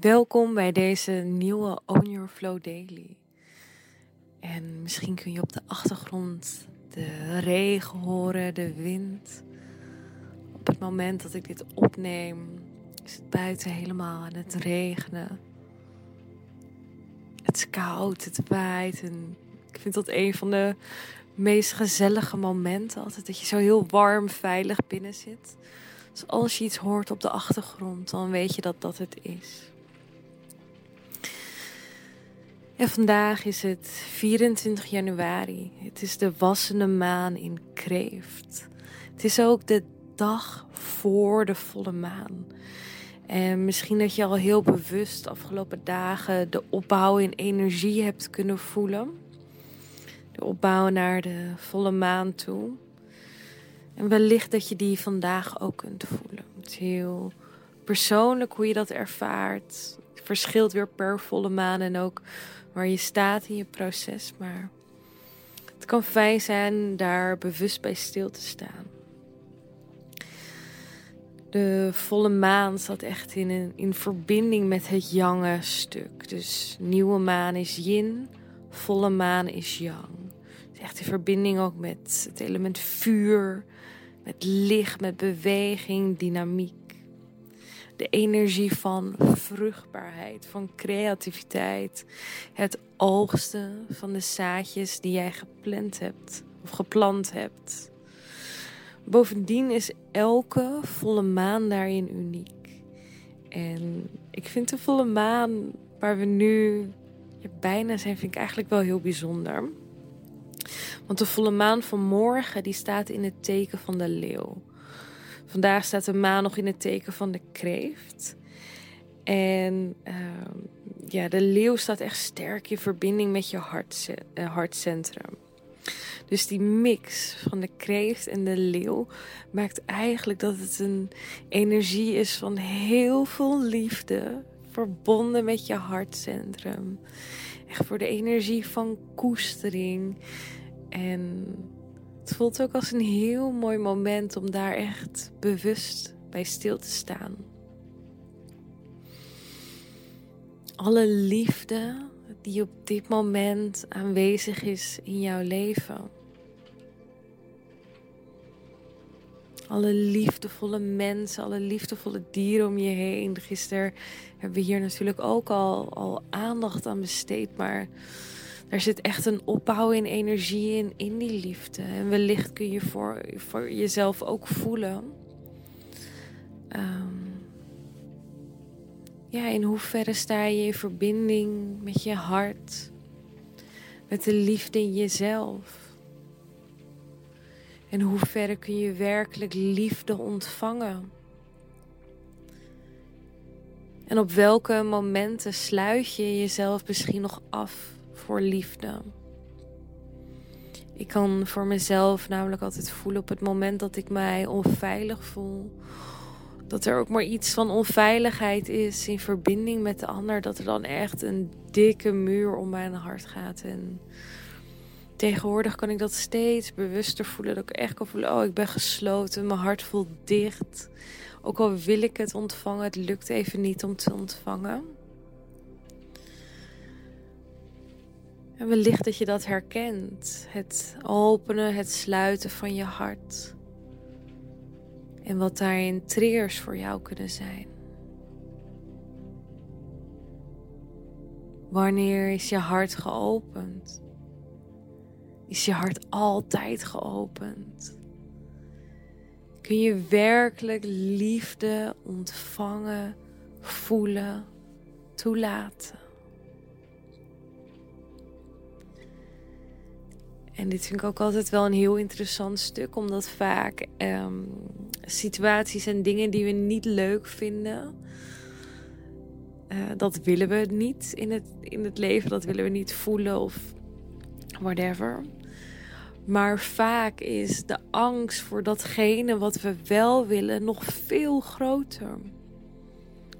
Welkom bij deze nieuwe Own Your Flow Daily. En misschien kun je op de achtergrond de regen horen, de wind. Op het moment dat ik dit opneem, is het buiten helemaal aan het regenen. Het is koud, het waait en ik vind dat een van de meest gezellige momenten altijd. Dat je zo heel warm, veilig binnen zit. Dus als je iets hoort op de achtergrond, dan weet je dat dat het is. Vandaag is het 24 januari. Het is de wassende maan in Kreeft. Het is ook de dag voor de volle maan. En misschien dat je al heel bewust de afgelopen dagen de opbouw in energie hebt kunnen voelen. De opbouw naar de volle maan toe. En wellicht dat je die vandaag ook kunt voelen. Het is heel persoonlijk hoe je dat ervaart. Het verschilt weer per volle maan en ook waar je staat in je proces. Maar het kan fijn zijn daar bewust bij stil te staan. De volle maan staat echt in, een, in verbinding met het jange stuk. Dus nieuwe maan is yin, volle maan is yang. Is echt in verbinding ook met het element vuur, met licht, met beweging, dynamiek de energie van vruchtbaarheid, van creativiteit. Het oogsten van de zaadjes die jij gepland hebt of geplant hebt. Bovendien is elke volle maan daarin uniek. En ik vind de volle maan waar we nu bijna zijn, vind ik eigenlijk wel heel bijzonder. Want de volle maan van morgen die staat in het teken van de leeuw. Vandaag staat de maan nog in het teken van de kreeft. En ehm, ja, de leeuw staat echt sterk in verbinding met je hart, uh, hartcentrum. Dus die mix van de kreeft en de leeuw maakt eigenlijk dat het een energie is van heel veel liefde, verbonden met je hartcentrum. Echt voor de energie van koestering en het voelt ook als een heel mooi moment om daar echt bewust bij stil te staan. Alle liefde die op dit moment aanwezig is in jouw leven. Alle liefdevolle mensen, alle liefdevolle dieren om je heen. Gisteren hebben we hier natuurlijk ook al, al aandacht aan besteed, maar er zit echt een opbouw in energie in, in die liefde. En wellicht kun je voor, voor jezelf ook voelen. Um, ja, in hoeverre sta je in verbinding met je hart, met de liefde in jezelf? En hoe ver kun je werkelijk liefde ontvangen? En op welke momenten sluit je jezelf misschien nog af voor liefde. Ik kan voor mezelf namelijk altijd voelen op het moment dat ik mij onveilig voel. Dat er ook maar iets van onveiligheid is in verbinding met de ander. Dat er dan echt een dikke muur om mijn hart gaat. En tegenwoordig kan ik dat steeds bewuster voelen. Dat ik echt kan voelen, oh ik ben gesloten. Mijn hart voelt dicht. Ook al wil ik het ontvangen, het lukt even niet om te ontvangen. En wellicht dat je dat herkent. Het openen, het sluiten van je hart. En wat daarin triggers voor jou kunnen zijn. Wanneer is je hart geopend? Is je hart altijd geopend? Kun je werkelijk liefde ontvangen, voelen, toelaten? En dit vind ik ook altijd wel een heel interessant stuk, omdat vaak um, situaties en dingen die we niet leuk vinden, Uh, dat willen we niet in het, in het leven. Dat willen we niet voelen of whatever. Maar vaak is de angst voor datgene wat we wel willen nog veel groter.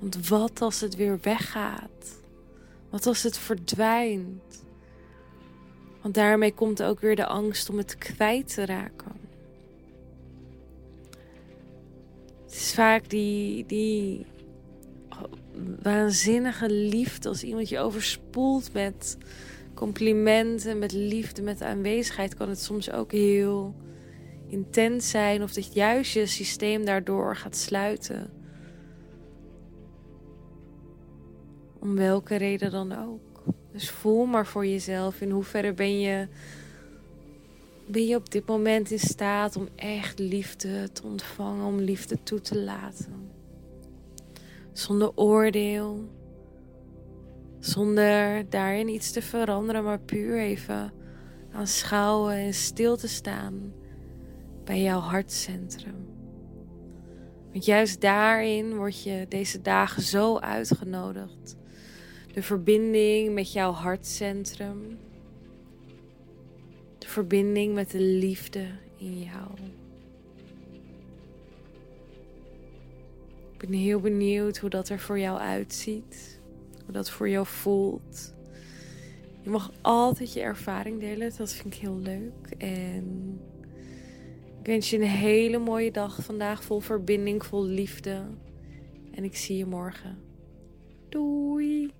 Want wat als het weer weggaat? Wat als het verdwijnt? Want daarmee komt ook weer de angst om het kwijt te raken. Het is vaak die, die waanzinnige liefde als iemand je overspoelt met complimenten, met liefde, met aanwezigheid, kan het soms ook heel intens zijn. Of dat juist je systeem daardoor gaat sluiten. Om welke reden dan ook. Dus voel maar voor jezelf in hoeverre ben je, ben je op dit moment in staat om echt liefde te ontvangen, om liefde toe te laten. Zonder oordeel, zonder daarin iets te veranderen, maar puur even aanschouwen en stil te staan bij jouw hartcentrum. Want juist daarin word je deze dagen zo uitgenodigd. De verbinding met jouw hartcentrum. De verbinding met de liefde in jou. Ik ben heel benieuwd hoe dat er voor jou uitziet hoe dat voor jou voelt. Je mag altijd je ervaring delen, dat vind ik heel leuk. En ik wens je een hele mooie dag vandaag, vol verbinding, vol liefde. En ik zie je morgen. Doei!